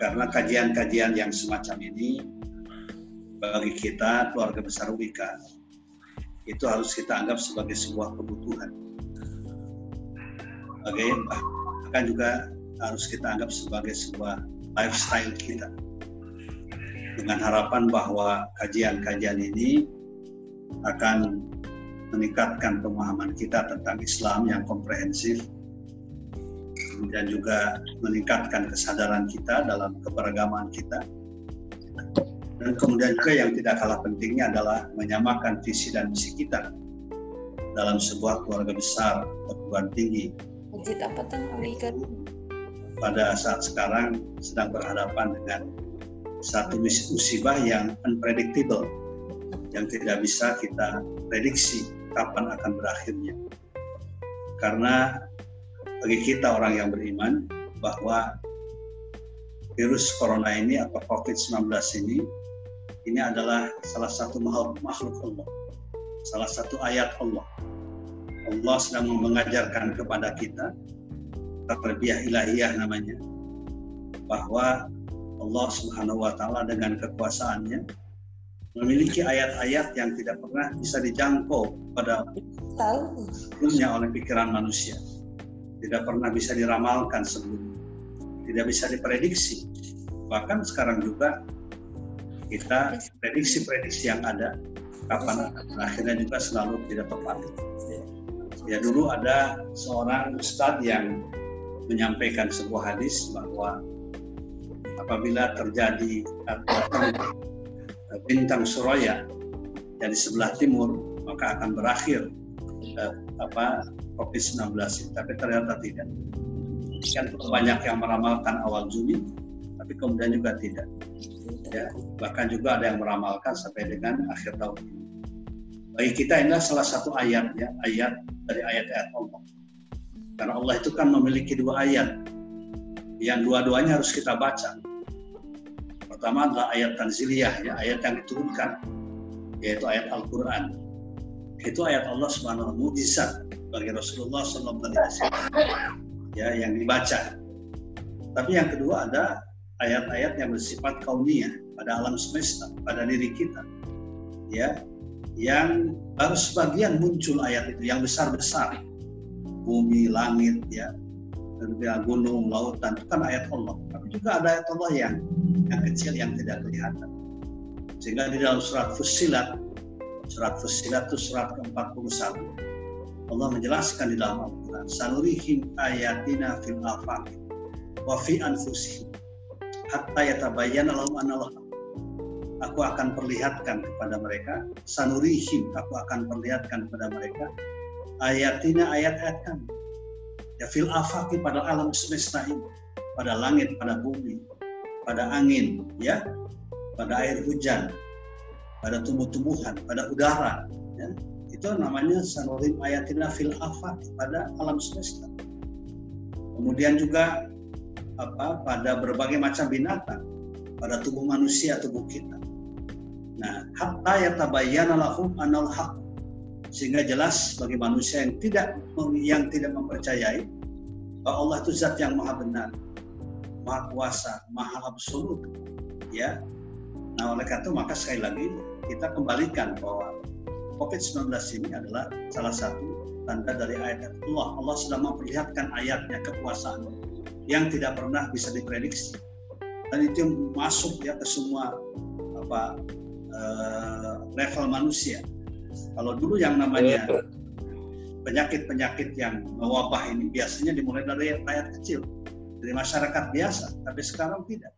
karena kajian-kajian yang semacam ini bagi kita keluarga besar Wika itu harus kita anggap sebagai sebuah kebutuhan. Oke, bahkan juga harus kita anggap sebagai sebuah lifestyle kita. Dengan harapan bahwa kajian-kajian ini akan meningkatkan pemahaman kita tentang Islam yang komprehensif, kemudian juga meningkatkan kesadaran kita dalam keberagaman kita, dan kemudian juga yang tidak kalah pentingnya adalah menyamakan visi dan misi kita dalam sebuah keluarga besar perguruan tinggi. Masjid apa tuh Pada saat sekarang sedang berhadapan dengan satu musibah yang unpredictable, yang tidak bisa kita prediksi kapan akan berakhirnya. Karena bagi kita orang yang beriman bahwa virus corona ini atau COVID-19 ini ini adalah salah satu makhluk Allah, salah satu ayat Allah. Allah sedang mengajarkan kepada kita terbiah ilahiyah namanya bahwa Allah Subhanahu wa taala dengan kekuasaannya memiliki ayat-ayat yang tidak pernah bisa dijangkau pada sebelumnya oleh pikiran manusia. Tidak pernah bisa diramalkan sebelumnya. Tidak bisa diprediksi. Bahkan sekarang juga kita prediksi-prediksi yang ada kapan akhirnya juga selalu tidak tepat. Ya dulu ada seorang ustadz yang menyampaikan sebuah hadis bahwa apabila terjadi bintang suraya dari sebelah timur maka akan berakhir eh, apa COVID-19 tapi ternyata tidak. Kan banyak yang meramalkan awal Juni tapi kemudian juga tidak. Ya, bahkan juga ada yang meramalkan sampai dengan akhir tahun ini. Bagi kita inilah salah satu ayat ya, ayat dari ayat-ayat Allah. Karena Allah itu kan memiliki dua ayat yang dua-duanya harus kita baca Pertama adalah ayat tanziliyah, ya, ayat yang diturunkan, yaitu ayat Al-Quran. Itu ayat Allah Subhanahu wa mujizat bagi Rasulullah SAW ya yang dibaca. Tapi yang kedua ada ayat-ayat yang bersifat kauniyah pada alam semesta, pada diri kita. Ya, yang baru sebagian muncul ayat itu yang besar-besar. Bumi, langit, ya, dan gunung, lautan itu kan ayat Allah. Tapi juga ada ayat Allah yang yang kecil yang tidak kelihatan. Sehingga di dalam surat Fusilat, surat Fusilat itu surat ke-41, Allah menjelaskan di dalam Al-Quran, Sanurihim ayatina fil afaq wa fi anfusihim hatta yatabayyana lahum anallah Aku akan perlihatkan kepada mereka, sanurihim, aku akan perlihatkan kepada mereka ayatina ayat-ayat. Ya fil afaqi pada alam semesta ini, pada langit, pada bumi, pada angin, ya, pada air hujan, pada tumbuh-tumbuhan, pada udara. Ya. Itu namanya sanurim ayatina fil afaq pada alam semesta. Kemudian juga apa pada berbagai macam binatang, pada tubuh manusia, tubuh kita. Nah, hatta yatabayyana lahum anal haq sehingga jelas bagi manusia yang tidak yang tidak mempercayai bahwa Allah itu zat yang maha benar maha kuasa, maha absolut. Ya. Nah, oleh karena itu maka sekali lagi kita kembalikan bahwa COVID-19 ini adalah salah satu tanda dari ayat Allah. Allah sudah memperlihatkan ayatnya kekuasaan yang tidak pernah bisa diprediksi. Dan itu masuk ya ke semua apa uh, level manusia. Kalau dulu yang namanya penyakit-penyakit yang mewabah ini biasanya dimulai dari rakyat kecil dari masyarakat biasa, tapi sekarang tidak.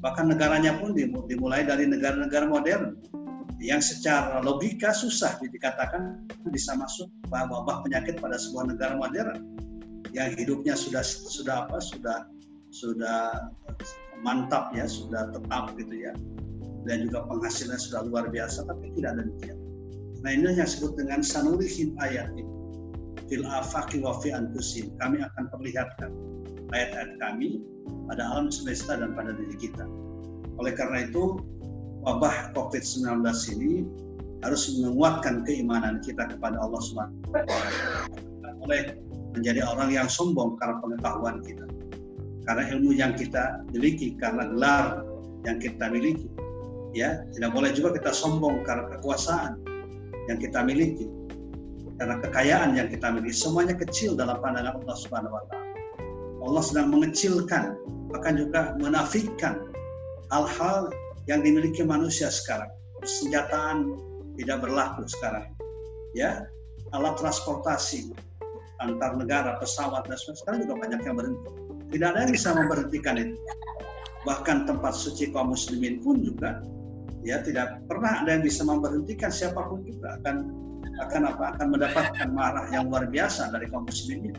Bahkan negaranya pun dimulai dari negara-negara modern yang secara logika susah dikatakan bisa masuk wabah penyakit pada sebuah negara modern yang hidupnya sudah sudah apa sudah sudah mantap ya sudah tetap gitu ya dan juga penghasilan sudah luar biasa tapi tidak demikian. Nah ini yang disebut dengan sanurihim ayat ini fil afaqi wa fi kami akan perlihatkan ayat-ayat kami pada alam semesta dan pada diri kita. Oleh karena itu, wabah COVID-19 ini harus menguatkan keimanan kita kepada Allah Subhanahu oleh menjadi orang yang sombong karena pengetahuan kita. karena ilmu yang kita miliki karena gelar yang kita miliki ya tidak boleh juga kita sombong karena kekuasaan yang kita miliki karena kekayaan yang kita miliki semuanya kecil dalam pandangan Allah Subhanahu wa taala. Allah sedang mengecilkan bahkan juga menafikan hal-hal yang dimiliki manusia sekarang. Senjataan tidak berlaku sekarang. Ya, alat transportasi antar negara, pesawat dan sebagainya sekarang juga banyak yang berhenti. Tidak ada yang bisa memberhentikan itu. Bahkan tempat suci kaum muslimin pun juga ya tidak pernah ada yang bisa memberhentikan siapa pun juga akan akan apa akan mendapatkan marah yang luar biasa dari kaum muslimin.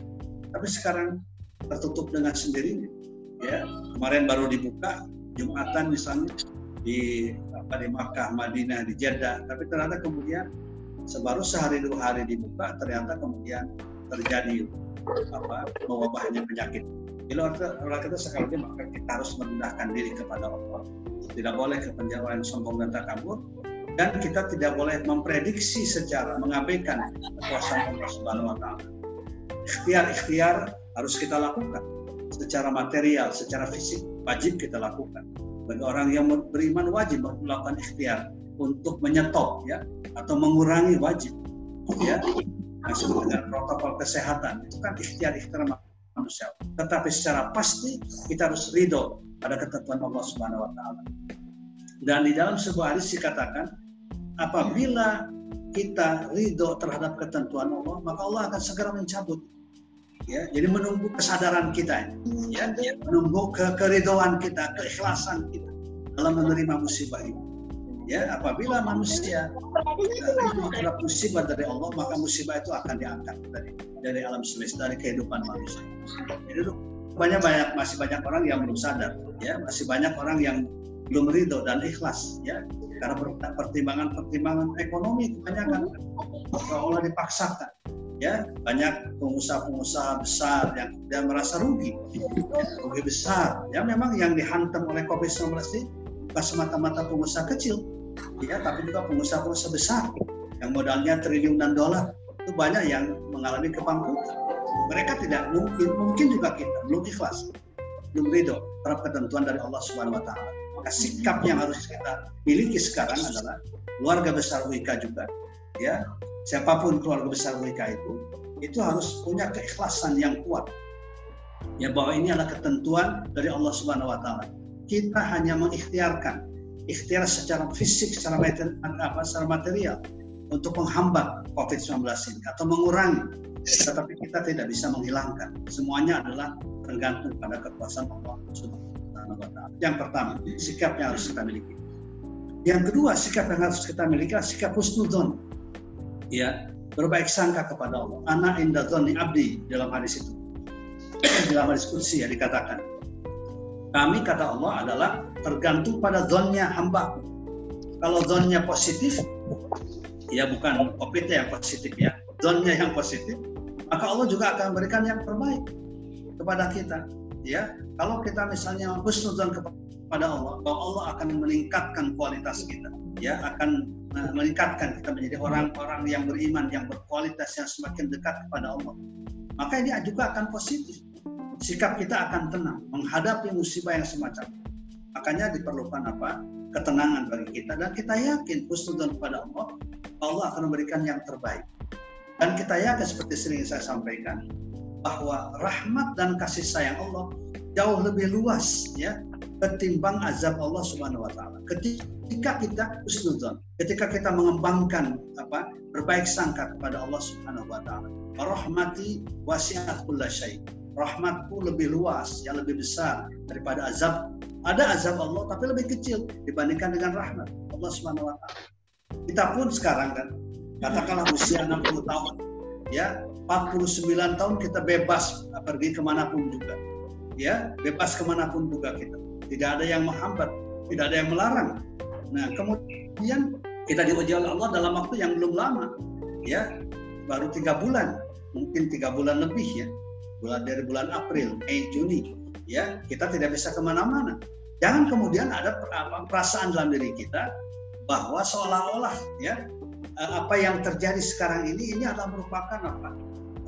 Tapi sekarang tertutup dengan sendirinya. Ya, kemarin baru dibuka Jumatan misalnya di apa di Makkah, Madinah, di Jeddah, tapi ternyata kemudian sebaru sehari dua hari dibuka ternyata kemudian terjadi apa mewabahnya penyakit. Bila orang kita sekali lagi maka kita harus merendahkan diri kepada Allah. Tidak boleh kepenjaruan sombong dan takabur dan kita tidak boleh memprediksi secara mengabaikan kekuasaan Allah Subhanahu wa taala. Ikhtiar-ikhtiar harus kita lakukan secara material, secara fisik wajib kita lakukan. Bagi orang yang beriman wajib melakukan ikhtiar untuk menyetop ya atau mengurangi wajib ya masuk dengan protokol kesehatan itu kan ikhtiar-ikhtiar manusia. Tetapi secara pasti kita harus ridho pada ketentuan Allah Subhanahu wa taala. Dan di dalam sebuah hadis dikatakan apabila kita ridho terhadap ketentuan Allah, maka Allah akan segera mencabut. Ya, jadi menunggu kesadaran kita, ya, menunggu ke keridoan kita, keikhlasan kita dalam menerima musibah ini. Ya, apabila manusia terhadap musibah dari Allah, maka musibah itu akan diangkat dari dari alam semesta, dari kehidupan manusia. Jadi banyak banyak masih banyak orang yang belum sadar, ya, masih banyak orang yang belum ridho dan ikhlas, ya, karena pertimbangan-pertimbangan ekonomi kebanyakan Allah dipaksakan ya banyak pengusaha-pengusaha besar yang dan merasa rugi. Rugi besar. Ya memang yang dihantam oleh COVID-19 ini bukan semata-mata pengusaha kecil. Ya tapi juga pengusaha-pengusaha besar. Yang modalnya triliunan dolar. Itu banyak yang mengalami kebangkrutan. Mereka tidak mungkin mungkin juga kita belum ikhlas. Belum ridho terhadap ketentuan dari Allah Subhanahu Wa Taala. Maka sikap yang harus kita miliki sekarang adalah keluarga besar WK juga ya siapa pun keluarga besar WK itu itu harus punya keikhlasan yang kuat. Ya bahwa ini adalah ketentuan dari Allah Subhanahu wa taala. Kita hanya mengikhtiarkan ikhtiar secara fisik secara materi, apa secara material untuk menghambat COVID-19 ini atau mengurangi. Tetapi kita tidak bisa menghilangkan. Semuanya adalah tergantung pada kekuasaan Allah Subhanahu yang pertama, sikap yang harus kita miliki. Yang kedua, sikap yang harus kita miliki adalah sikap husnudon. Ya, berbaik sangka kepada Allah. Anak indah dhoni abdi dalam hadis itu. dalam hadis kursi ya dikatakan. Kami kata Allah adalah tergantung pada zonnya hamba. Kalau zonnya positif, ya bukan covid yang positif ya, zonnya yang positif, maka Allah juga akan memberikan yang terbaik kepada kita ya kalau kita misalnya husnuzan kepada Allah bahwa Allah akan meningkatkan kualitas kita ya akan meningkatkan kita menjadi orang-orang yang beriman yang berkualitas yang semakin dekat kepada Allah. Maka ini juga akan positif. Sikap kita akan tenang menghadapi musibah yang semacam makanya diperlukan apa? Ketenangan bagi kita. Dan kita yakin husnuzan kepada Allah Allah akan memberikan yang terbaik. Dan kita yakin seperti sering saya sampaikan bahwa rahmat dan kasih sayang Allah jauh lebih luas ya ketimbang azab Allah Subhanahu wa taala. Ketika kita husnudzon, ketika kita mengembangkan apa berbaik sangka kepada Allah Subhanahu wa taala. Rahmati wasi'at kullasyai. Rahmatku lebih luas, yang lebih besar daripada azab. Ada azab Allah tapi lebih kecil dibandingkan dengan rahmat Allah Subhanahu wa taala. Kita pun sekarang kan katakanlah usia 60 tahun ya 49 tahun kita bebas pergi ke mana pun juga ya bebas ke mana pun juga kita tidak ada yang menghambat tidak ada yang melarang. Nah kemudian kita diuji oleh Allah dalam waktu yang belum lama ya. Baru tiga bulan mungkin tiga bulan lebih ya. Bulan dari bulan April Mei Juni ya. Kita tidak bisa ke mana-mana. Jangan kemudian ada perasaan dalam diri kita bahwa seolah-olah ya apa yang terjadi sekarang ini ini adalah merupakan apa?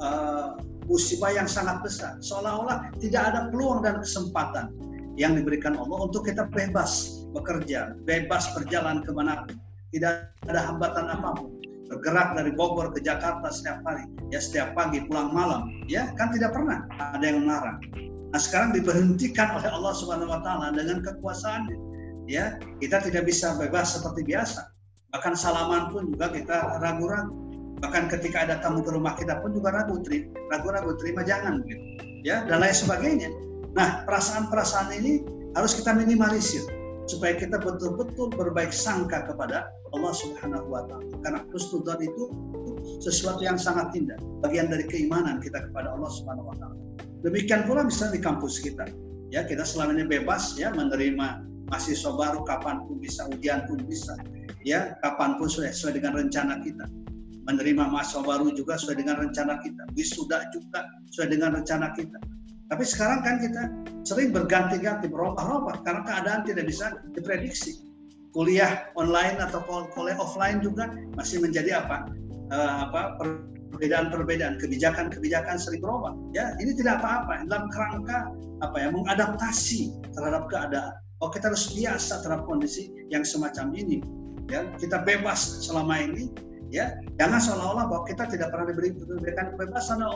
Uh, musibah yang sangat besar. Seolah-olah tidak ada peluang dan kesempatan yang diberikan Allah untuk kita bebas bekerja, bebas berjalan ke mana tidak ada hambatan apa pun. Bergerak dari Bogor ke Jakarta setiap hari, ya setiap pagi pulang malam, ya kan tidak pernah ada yang melarang. Nah sekarang diberhentikan oleh Allah Subhanahu Wa Taala dengan kekuasaannya, ya kita tidak bisa bebas seperti biasa. Bahkan salaman pun juga kita ragu-ragu. Bahkan ketika ada tamu ke rumah kita pun juga ragu, ragu-ragu terima jangan gitu, ya dan lain sebagainya. Nah perasaan-perasaan ini harus kita minimalisir supaya kita betul-betul berbaik sangka kepada Allah Subhanahu wa taala. Karena husnudzon itu sesuatu yang sangat indah, bagian dari keimanan kita kepada Allah Subhanahu wa taala. Demikian pula misalnya di kampus kita. Ya, kita selama ini bebas ya menerima mahasiswa baru kapan pun bisa, ujian pun bisa. Ya, kapan pun sudah sesuai dengan rencana kita. Menerima mahasiswa baru juga sesuai dengan rencana kita. Wisuda juga sesuai dengan rencana kita tapi sekarang kan kita sering berganti-ganti, berubah-ubah karena keadaan tidak bisa diprediksi. Kuliah online atau kuliah offline juga masih menjadi apa? Uh, apa perbedaan-perbedaan kebijakan-kebijakan sering berubah. Ya, ini tidak apa-apa dalam kerangka apa ya mengadaptasi terhadap keadaan. Oh, kita harus biasa terhadap kondisi yang semacam ini. Ya, kita bebas selama ini ya jangan seolah-olah bahwa kita tidak pernah diberi diberikan kebebasan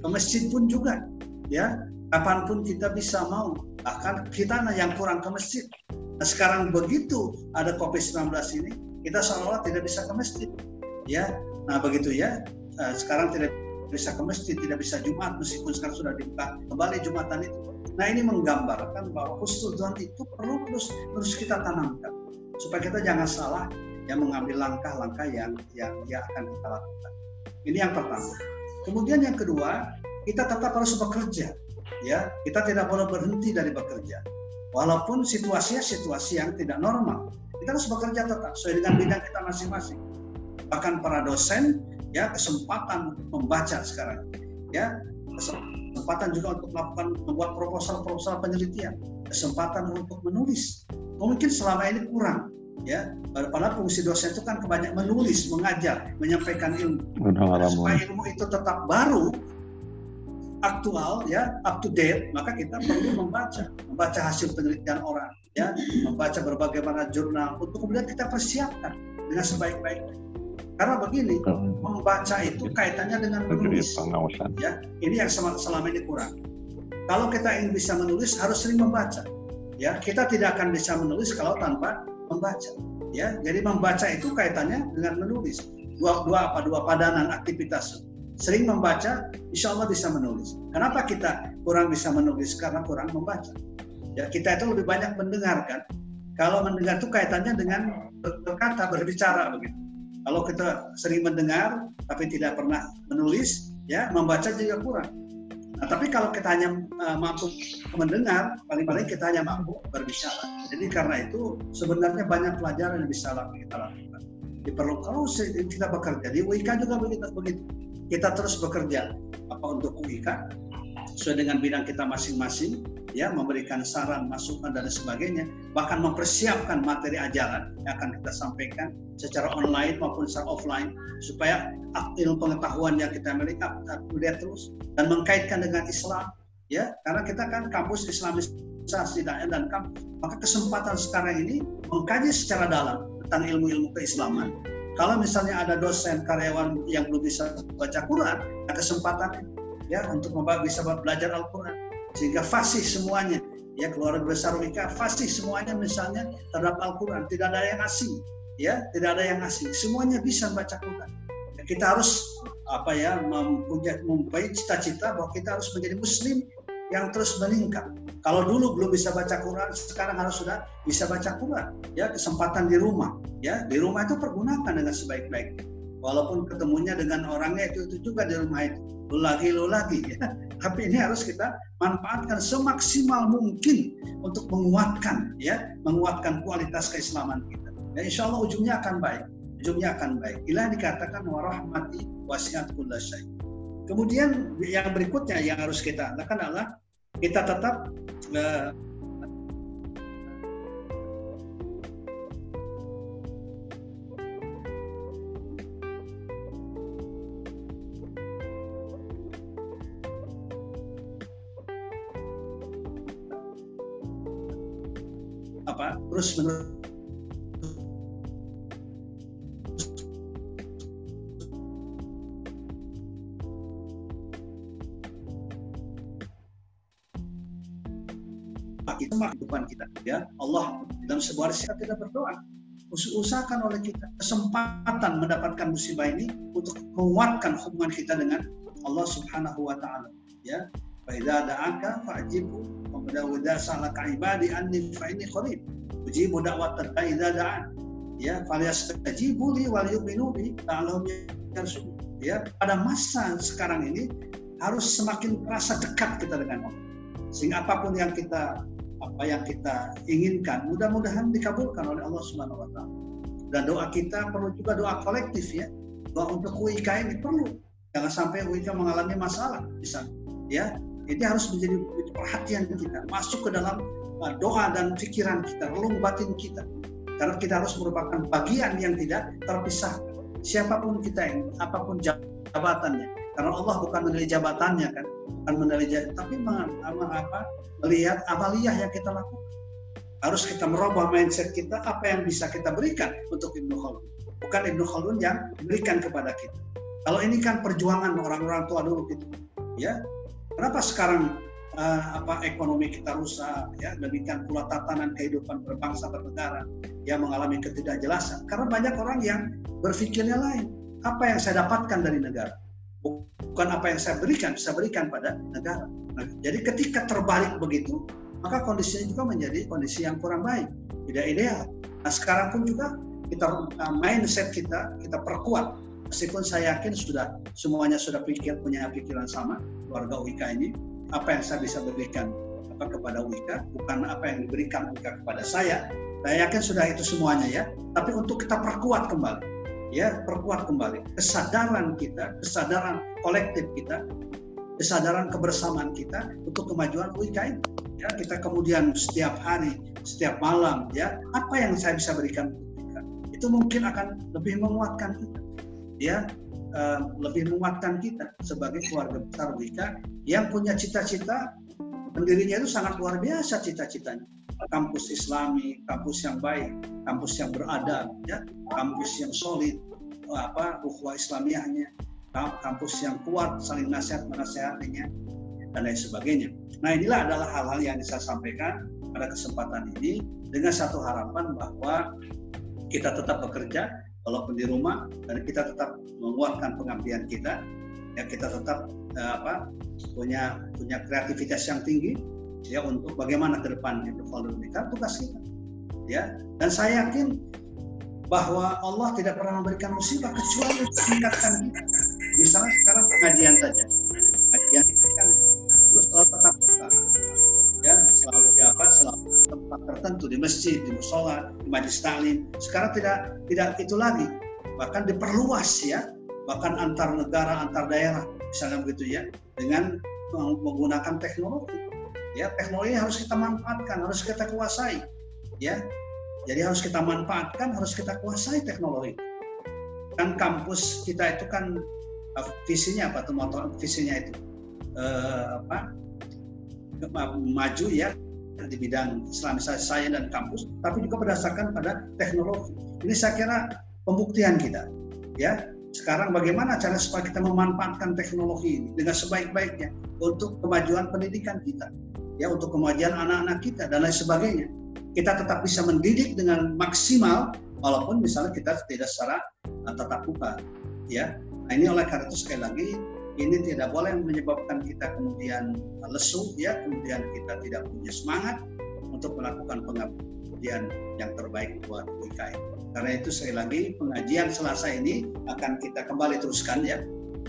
ke masjid pun juga ya kapan pun kita bisa mau bahkan kita yang kurang ke masjid. Nah, sekarang begitu ada COVID-19 ini kita seolah-olah tidak bisa ke masjid ya. Nah begitu ya uh, sekarang tidak bisa ke masjid tidak bisa Jumat meskipun sekarang sudah dibuka kembali Jumatan itu. Nah ini menggambarkan bahwa Tuhan itu perlu terus terus kita tanamkan supaya kita jangan salah yang mengambil langkah-langkah yang yang yang akan kita lakukan. Ini yang pertama. Kemudian yang kedua kita tetap harus bekerja. Ya, kita tidak boleh berhenti dari bekerja. Walaupun situasinya situasi yang tidak normal, kita harus bekerja tetap sesuai dengan bidang kita masing-masing. Bahkan para dosen, ya kesempatan membaca sekarang, ya kesempatan juga untuk melakukan membuat proposal-proposal penelitian, kesempatan untuk menulis. Mungkin selama ini kurang, ya pada fungsi dosen itu kan kebanyakan menulis mengajar menyampaikan ilmu supaya ilmu itu tetap baru aktual ya up to date maka kita perlu membaca membaca hasil penelitian orang ya membaca berbagai mana jurnal untuk kemudian kita persiapkan dengan sebaik-baiknya. Karena begini membaca itu kaitannya dengan menulis ya. Ini yang selama ini kurang. Kalau kita ingin bisa menulis harus sering membaca ya. Kita tidak akan bisa menulis kalau tanpa membaca ya. Jadi membaca itu kaitannya dengan menulis. Dua dua apa dua padanan aktivitas sering membaca, insya Allah bisa menulis. Kenapa kita kurang bisa menulis? Karena kurang membaca. Ya, kita itu lebih banyak mendengarkan. Kalau mendengar itu kaitannya dengan berkata, berbicara begitu. Kalau kita sering mendengar tapi tidak pernah menulis, ya membaca juga kurang. Nah, tapi kalau kita hanya uh, mampu mendengar, paling-paling kita hanya mampu berbicara. Jadi karena itu sebenarnya banyak pelajaran yang bisa kita lakukan. Diperlukan kalau kita bekerja di UIK juga begitu. begitu kita terus bekerja apa untuk UIK sesuai dengan bidang kita masing-masing ya memberikan saran masukan dan sebagainya bahkan mempersiapkan materi ajaran yang akan kita sampaikan secara online maupun secara offline supaya ilmu pengetahuan yang kita miliki kita terus dan mengkaitkan dengan Islam ya. Karena kita kan kampus Islamisasi dan kampus maka kesempatan sekarang ini mengkaji secara dalam tentang ilmu-ilmu keislaman kalau misalnya ada dosen karyawan yang belum bisa baca Quran, ada kesempatan ya untuk bisa belajar Al-Quran. Sehingga fasih semuanya ya keluarga besar Wika fasih semuanya misalnya terhadap Al-Quran. Tidak ada yang asing ya tidak ada yang asing. Semuanya bisa baca Quran. Kita harus apa ya mempunyai cita-cita bahwa kita harus menjadi Muslim yang terus meningkat. Kalau dulu belum bisa baca Quran, sekarang harus sudah bisa baca Quran. Ya, kesempatan di rumah. Ya, di rumah itu pergunakan dengan sebaik-baiknya. Walaupun ketemunya dengan orangnya itu, itu juga di rumah itu. Lu lagi, lu lagi. Ya. Tapi ini harus kita manfaatkan semaksimal mungkin untuk menguatkan, ya, menguatkan kualitas keislaman kita. Dan insya Allah ujungnya akan baik. Ujungnya akan baik. Ilah dikatakan warahmati wasiat kullasyai. Kemudian yang berikutnya yang harus kita lakukan adalah kita tetap uh, apa? Terus menerus kita kehidupan kita. Ya Allah dalam sebuah riset kita berdoa usahakan oleh kita kesempatan mendapatkan musibah ini untuk menguatkan hubungan kita dengan Allah Subhanahu wa taala. Ya fa da'aka fa'jibu wa idza salaka ibadi anni fa inni qarib. Ujibu da'wat idza da'an. Ya falyastajibu li wal yu'minu bi yarshudun. Ya pada masa sekarang ini harus semakin merasa dekat kita dengan Allah. Sehingga apa pun yang kita apa yang kita inginkan mudah-mudahan dikabulkan oleh Allah Subhanahu wa taala. Dan doa kita perlu juga doa kolektif ya. Doa untuk UIK ini perlu Jangan sampai kita mengalami masalah, bisa ya. Ini harus menjadi perhatian kita, masuk ke dalam uh, doa dan pikiran kita, relung batin kita. Karena kita harus merupakan bagian yang tidak terpisah. Siapa pun kita ini, apa pun jabatannya. Karena Allah bukan menilai jabatannya kan, bukan menilai jabatan, tapi apa, melihat amaliyah yang kita lakukan. Harus kita merubah mindset kita, apa yang bisa kita berikan untuk Ibnu Khaldun. Bukan Ibnu Khaldun yang diberikan kepada kita. Kalau ini kan perjuangan orang-orang tua dulu gitu, ya. Kenapa sekarang uh, apa ekonomi kita rusak, ya demikian pula tatanan kehidupan berbangsa bernegara yang mengalami ketidakjelasan. Karena banyak orang yang berpikirnya lain. Apa yang saya dapatkan dari negara, bukan apa yang saya berikan, bisa berikan pada negara. Nah, jadi ketika terbalik begitu, maka kondisinya juga menjadi kondisi yang kurang baik, tidak ideal. Nah sekarang pun juga kita uh, mindset kita kita perkuat meskipun saya yakin sudah semuanya sudah pikir punya pikiran sama keluarga Wika ini apa yang saya bisa berikan apa kepada Wika bukan apa yang diberikan Wika kepada saya saya yakin sudah itu semuanya ya tapi untuk kita perkuat kembali ya perkuat kembali. Kesadaran kita kesadaran kolektif kita kesadaran kebersamaan kita untuk kemajuan ini ya kita kemudian setiap hari setiap malam ya apa yang saya bisa berikan Wika itu mungkin akan lebih menguatkan kita. Ya uh, lebih menguatkan kita sebagai keluarga besar Wika yang punya cita-cita pendirinya itu sangat luar biasa cita-citanya kampus Islami, kampus yang baik, kampus yang beradab, ya, kampus yang solid, apa ukhuwah Islamiyahnya, kampus yang kuat, saling nasihat menasehatinya, dan lain sebagainya. Nah inilah adalah hal-hal yang saya sampaikan pada kesempatan ini dengan satu harapan bahwa kita tetap bekerja walaupun di rumah dan kita tetap menguatkan pengabdian kita ya kita tetap uh, apa punya punya kreativitas yang tinggi ya untuk bagaimana ke depan itu kita tugas kita ya. Dan saya yakin bahwa Allah tidak pernah memberikan musibah kecuali meningkatkan kita misalnya sekarang pengajian saja. Pengajian itu kan terus selalu tetap buka ya. Selalu di apa? Selalu tempat tertentu di masjid di musola di majlis taklim. Sekarang tidak tidak itu lagi. Bahkan diperluas ya. Bahkan antar negara antar daerah misalnya begitu ya. Dengan menggunakan teknologi ya teknologi harus kita manfaatkan harus kita kuasai. Ya jadi harus kita manfaatkan harus kita kuasai teknologi. Kan kampus kita itu kan visinya apa tuh motor visinya itu? Eh, apa? Maju ya di bidang Islamisasi saya dan kampus, tapi juga berdasarkan pada teknologi. Ini saya kira pembuktian kita. Ya, sekarang bagaimana cara supaya kita memanfaatkan teknologi ini dengan sebaik-baiknya untuk kemajuan pendidikan kita, ya untuk kemajuan anak-anak kita dan lain sebagainya. Kita tetap bisa mendidik dengan maksimal walaupun misalnya kita tidak secara tatap muka, ya. Nah ini oleh karena itu sekali lagi ini tidak boleh menyebabkan kita kemudian lesu ya kemudian kita tidak punya semangat untuk melakukan pengabdian yang terbaik buat UIKM karena itu sekali lagi pengajian Selasa ini akan kita kembali teruskan ya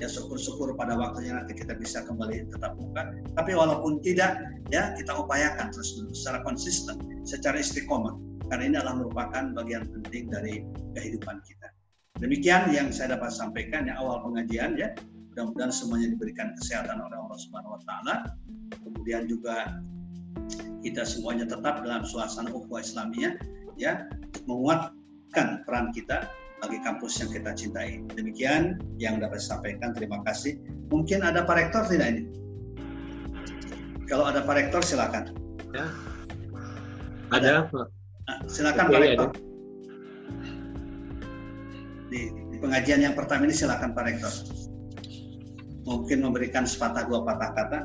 ya syukur-syukur pada waktunya nanti kita bisa kembali tetap buka tapi walaupun tidak ya kita upayakan terus secara konsisten secara istiqomah. Karena ini adalah merupakan bagian penting dari kehidupan kita. Demikian yang saya dapat sampaikan ya awal pengajian ya. Mudah-mudahan semuanya diberikan kesehatan oleh Allah Subhanahu wa taala. Kemudian juga kita semuanya tetap dalam suasana ukhuwah Islamiyah ya menguatkan peran kita bagi kampus yang kita cintai. Demikian yang dapat saya sampaikan. Terima kasih. Mungkin ada Pak Rektor tidak ini? Kalau ada Pak Rektor silakan. Ya. Ada. Nah, silakan Pak Rektor. Di, di pengajian yang pertama ini silakan Pak Rektor. Mungkin memberikan sepatah dua patah kata.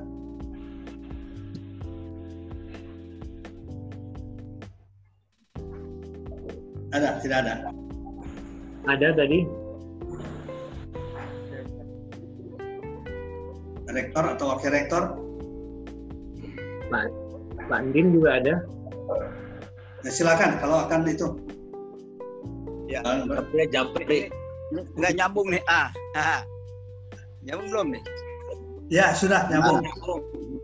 Ada, tidak ada? Ada tadi. Rektor atau wakil rektor? Pak, Pak Andin juga ada. Ya, silakan kalau akan itu. Ya, tapi Japri nggak nyambung nih. Ah, ah. nyambung belum nih? Ya sudah nyambung.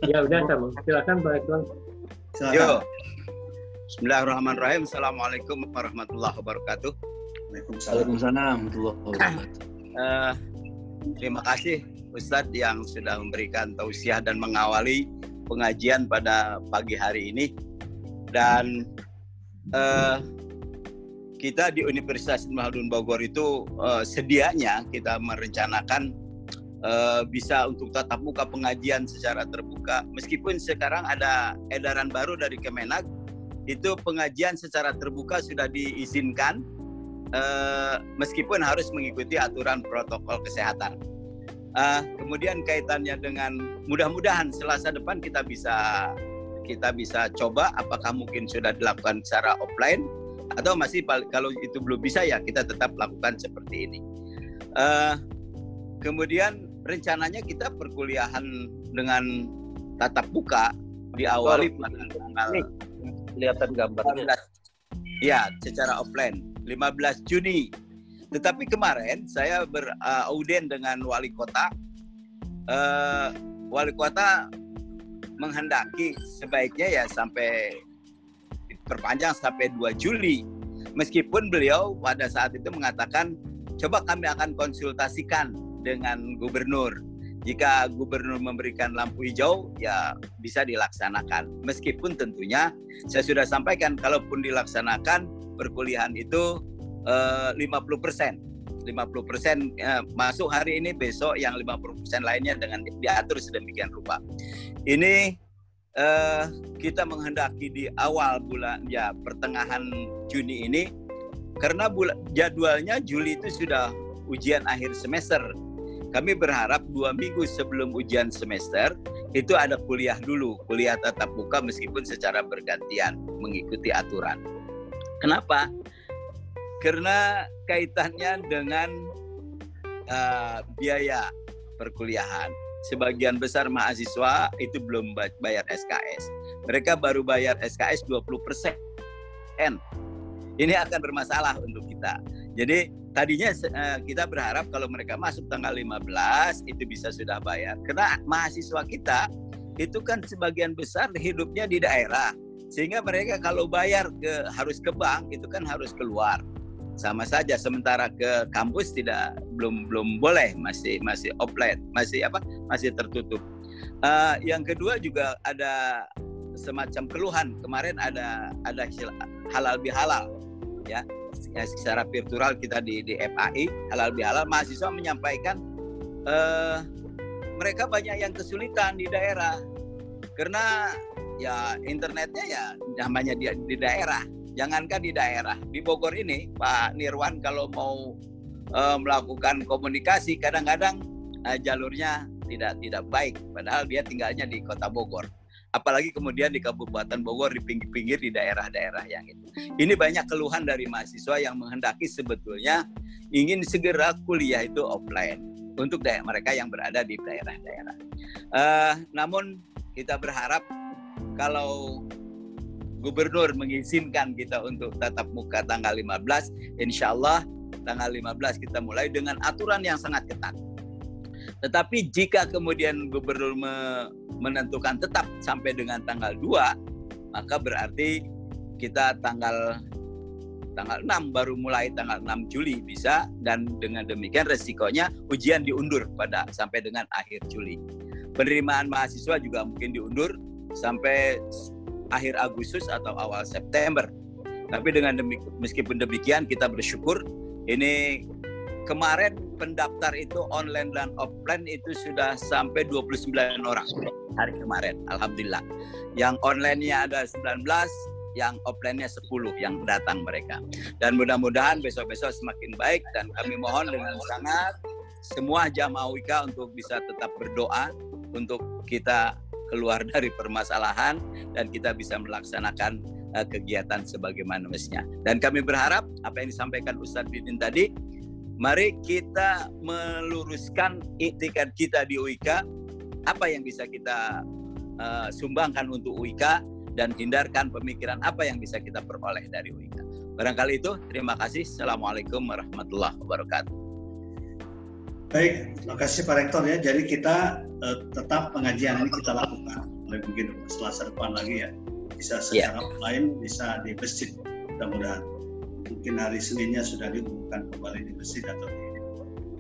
Ya udah sama. Silakan Pak Rektor. Silakan. Yo. Bismillahirrahmanirrahim. Assalamualaikum warahmatullahi wabarakatuh. Waalaikumsalam. Uh, terima kasih Ustadz yang sudah memberikan tausiah dan mengawali pengajian pada pagi hari ini. Dan uh, kita di Universitas Mahadun Bogor itu uh, sedianya kita merencanakan uh, bisa untuk tatap muka pengajian secara terbuka. Meskipun sekarang ada edaran baru dari Kemenag, itu pengajian secara terbuka sudah diizinkan uh, meskipun harus mengikuti aturan protokol kesehatan. Uh, kemudian kaitannya dengan mudah-mudahan Selasa depan kita bisa kita bisa coba apakah mungkin sudah dilakukan secara offline atau masih kalau itu belum bisa ya kita tetap lakukan seperti ini. Uh, kemudian rencananya kita perkuliahan dengan tatap muka diawali pada tanggal kelihatan gambarnya. Ya, secara offline 15 Juni. Tetapi kemarin saya berauden dengan wali kota. Uh, wali kota menghendaki sebaiknya ya sampai perpanjang sampai 2 Juli. Meskipun beliau pada saat itu mengatakan coba kami akan konsultasikan dengan gubernur. Jika gubernur memberikan lampu hijau ya bisa dilaksanakan. Meskipun tentunya saya sudah sampaikan kalaupun dilaksanakan perkuliahan itu eh, 50 persen. 50 persen eh, masuk hari ini besok yang 50 persen lainnya dengan diatur sedemikian rupa. Ini eh, kita menghendaki di awal bulan ya pertengahan Juni ini karena jadwalnya Juli itu sudah ujian akhir semester. Kami berharap dua minggu sebelum ujian semester itu ada kuliah dulu kuliah tatap muka meskipun secara bergantian mengikuti aturan kenapa karena kaitannya dengan uh, biaya perkuliahan. Sebagian besar mahasiswa itu belum bayar SKS. Mereka baru bayar SKS 20 persen. Ini akan bermasalah untuk kita. Jadi tadinya uh, kita berharap kalau mereka masuk tanggal 15 itu bisa sudah bayar. Karena mahasiswa kita itu kan sebagian besar hidupnya di daerah. Sehingga mereka kalau bayar ke harus ke bank itu kan harus keluar. Sama saja sementara ke kampus tidak belum belum boleh masih masih offline masih apa masih tertutup. Uh, yang kedua juga ada semacam keluhan. Kemarin ada ada halal bihalal ya. Secara virtual kita di di FAI halal bihalal mahasiswa menyampaikan uh, mereka banyak yang kesulitan di daerah. Karena ya internetnya ya namanya di, di daerah. Jangankan di daerah. Di Bogor ini Pak Nirwan kalau mau uh, melakukan komunikasi kadang-kadang uh, jalurnya tidak tidak baik. Padahal dia tinggalnya di kota Bogor. Apalagi kemudian di Kabupaten Bogor di pinggir-pinggir di daerah-daerah yang itu. Ini banyak keluhan dari mahasiswa yang menghendaki sebetulnya ingin segera kuliah itu offline untuk daerah mereka yang berada di daerah-daerah. Uh, namun kita berharap kalau gubernur mengizinkan kita untuk tatap muka tanggal 15, insya Allah tanggal 15 kita mulai dengan aturan yang sangat ketat. Tetapi jika kemudian gubernur menentukan tetap sampai dengan tanggal 2, maka berarti kita tanggal tanggal 6 baru mulai tanggal 6 Juli bisa dan dengan demikian resikonya ujian diundur pada sampai dengan akhir Juli. Penerimaan mahasiswa juga mungkin diundur sampai akhir Agustus atau awal September. Tapi dengan demik meskipun demikian kita bersyukur ini kemarin pendaftar itu online dan offline itu sudah sampai 29 orang hari kemarin. Alhamdulillah. Yang online-nya ada 19, yang offline-nya 10 yang datang mereka. Dan mudah-mudahan besok-besok semakin baik dan kami mohon dengan sangat semua jamaah WIKA untuk bisa tetap berdoa untuk kita keluar dari permasalahan dan kita bisa melaksanakan uh, kegiatan sebagaimana mestinya. Dan kami berharap apa yang disampaikan Ustadz Bidin tadi, mari kita meluruskan iktikad kita di UIK, apa yang bisa kita uh, sumbangkan untuk UIK dan hindarkan pemikiran apa yang bisa kita peroleh dari UIK. Barangkali itu, terima kasih. Assalamualaikum warahmatullahi wabarakatuh. Baik, terima kasih Pak Rektor ya. Jadi kita uh, tetap pengajian ini kita lakukan mulai mungkin selasa depan lagi ya. Bisa Ya. secara online, bisa di masjid mudah-mudahan. Mungkin hari Seninnya sudah diumumkan kembali di masjid atau di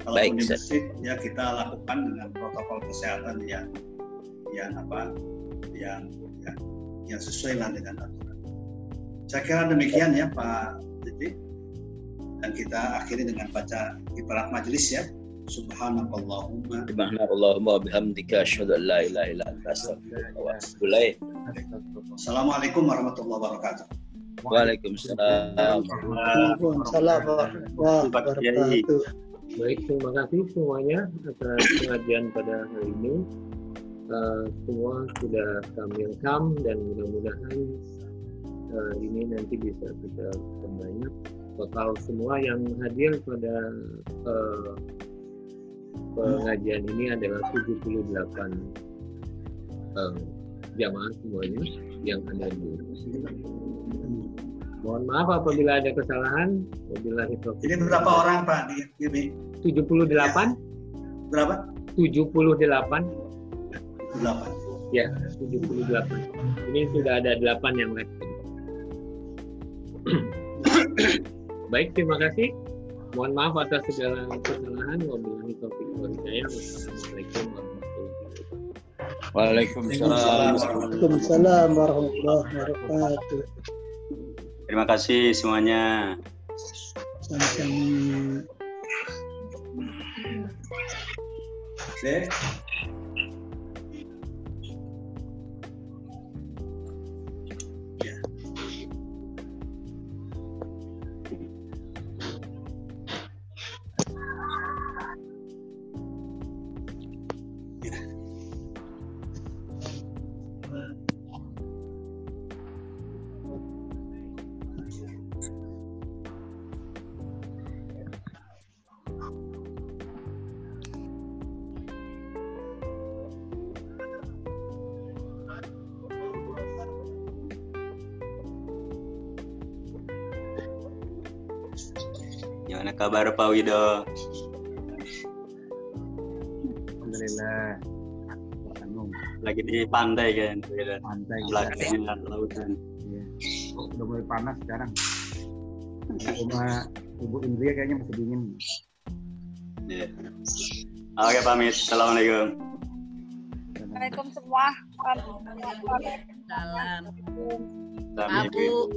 Kalaupun Baik, di masjid ya kita lakukan dengan protokol kesehatan yang yang apa yang yang, yang sesuai lah dengan aturan. Saya kira demikian ya Pak Didi. Dan kita akhiri dengan baca ibarat majelis ya. Subhanakallahumma Subhanallahumma bihamdika asyhadu an la ilaha illa anta astaghfiruka wa atubu ilaik. Assalamualaikum warahmatullahi wabarakatuh. Waalaikumsalam. Waalaikumsalam warahmatullahi wabarakatuh. Baik, terima kasih semuanya atas pengajian pada hari ini. Eh, semua sudah kami rekam dan mudah-mudahan eh, ini nanti bisa kita perbanyak. Total semua yang hadir pada eh, pengajian ini adalah 78 eh, jamaah semuanya yang ada di Mohon maaf apabila ada kesalahan. Taufiq. Ini berapa orang Pak di ini? 78 Berapa? 78 Delapan. ya 78 ini sudah ada 8 yang live baik terima kasih mohon maaf atas segala kesalahan wabillahi taufiq wassalamualaikum warahmatullahi wabarakatuh Waalaikumsalam. Waalaikumsalam warahmatullahi wabarakatuh. Terima kasih semuanya. Sama-sama. Pak Wido? Alhamdulillah. Lagi di pantai kan? Pantai Belakangnya lautan. Iya. Udah mulai panas sekarang. Rumah Ibu Indria kayaknya masih dingin. Iya. Oke pamit. Assalamualaikum. Assalamualaikum semua. Sami Abu.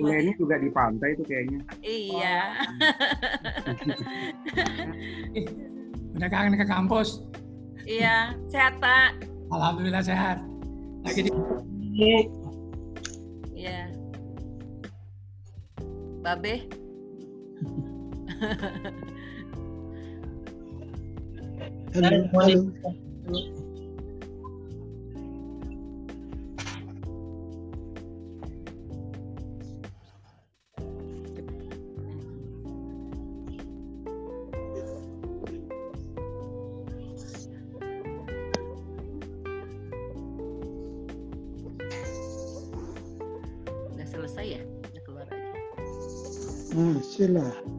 Bu Leni juga di pantai tuh kayaknya. Iya. Udah kangen ke kampus? Iya. Sehat Pak. Alhamdulillah sehat. Lagi di Iya. Babe. Halo, halo. 嗯，谢了。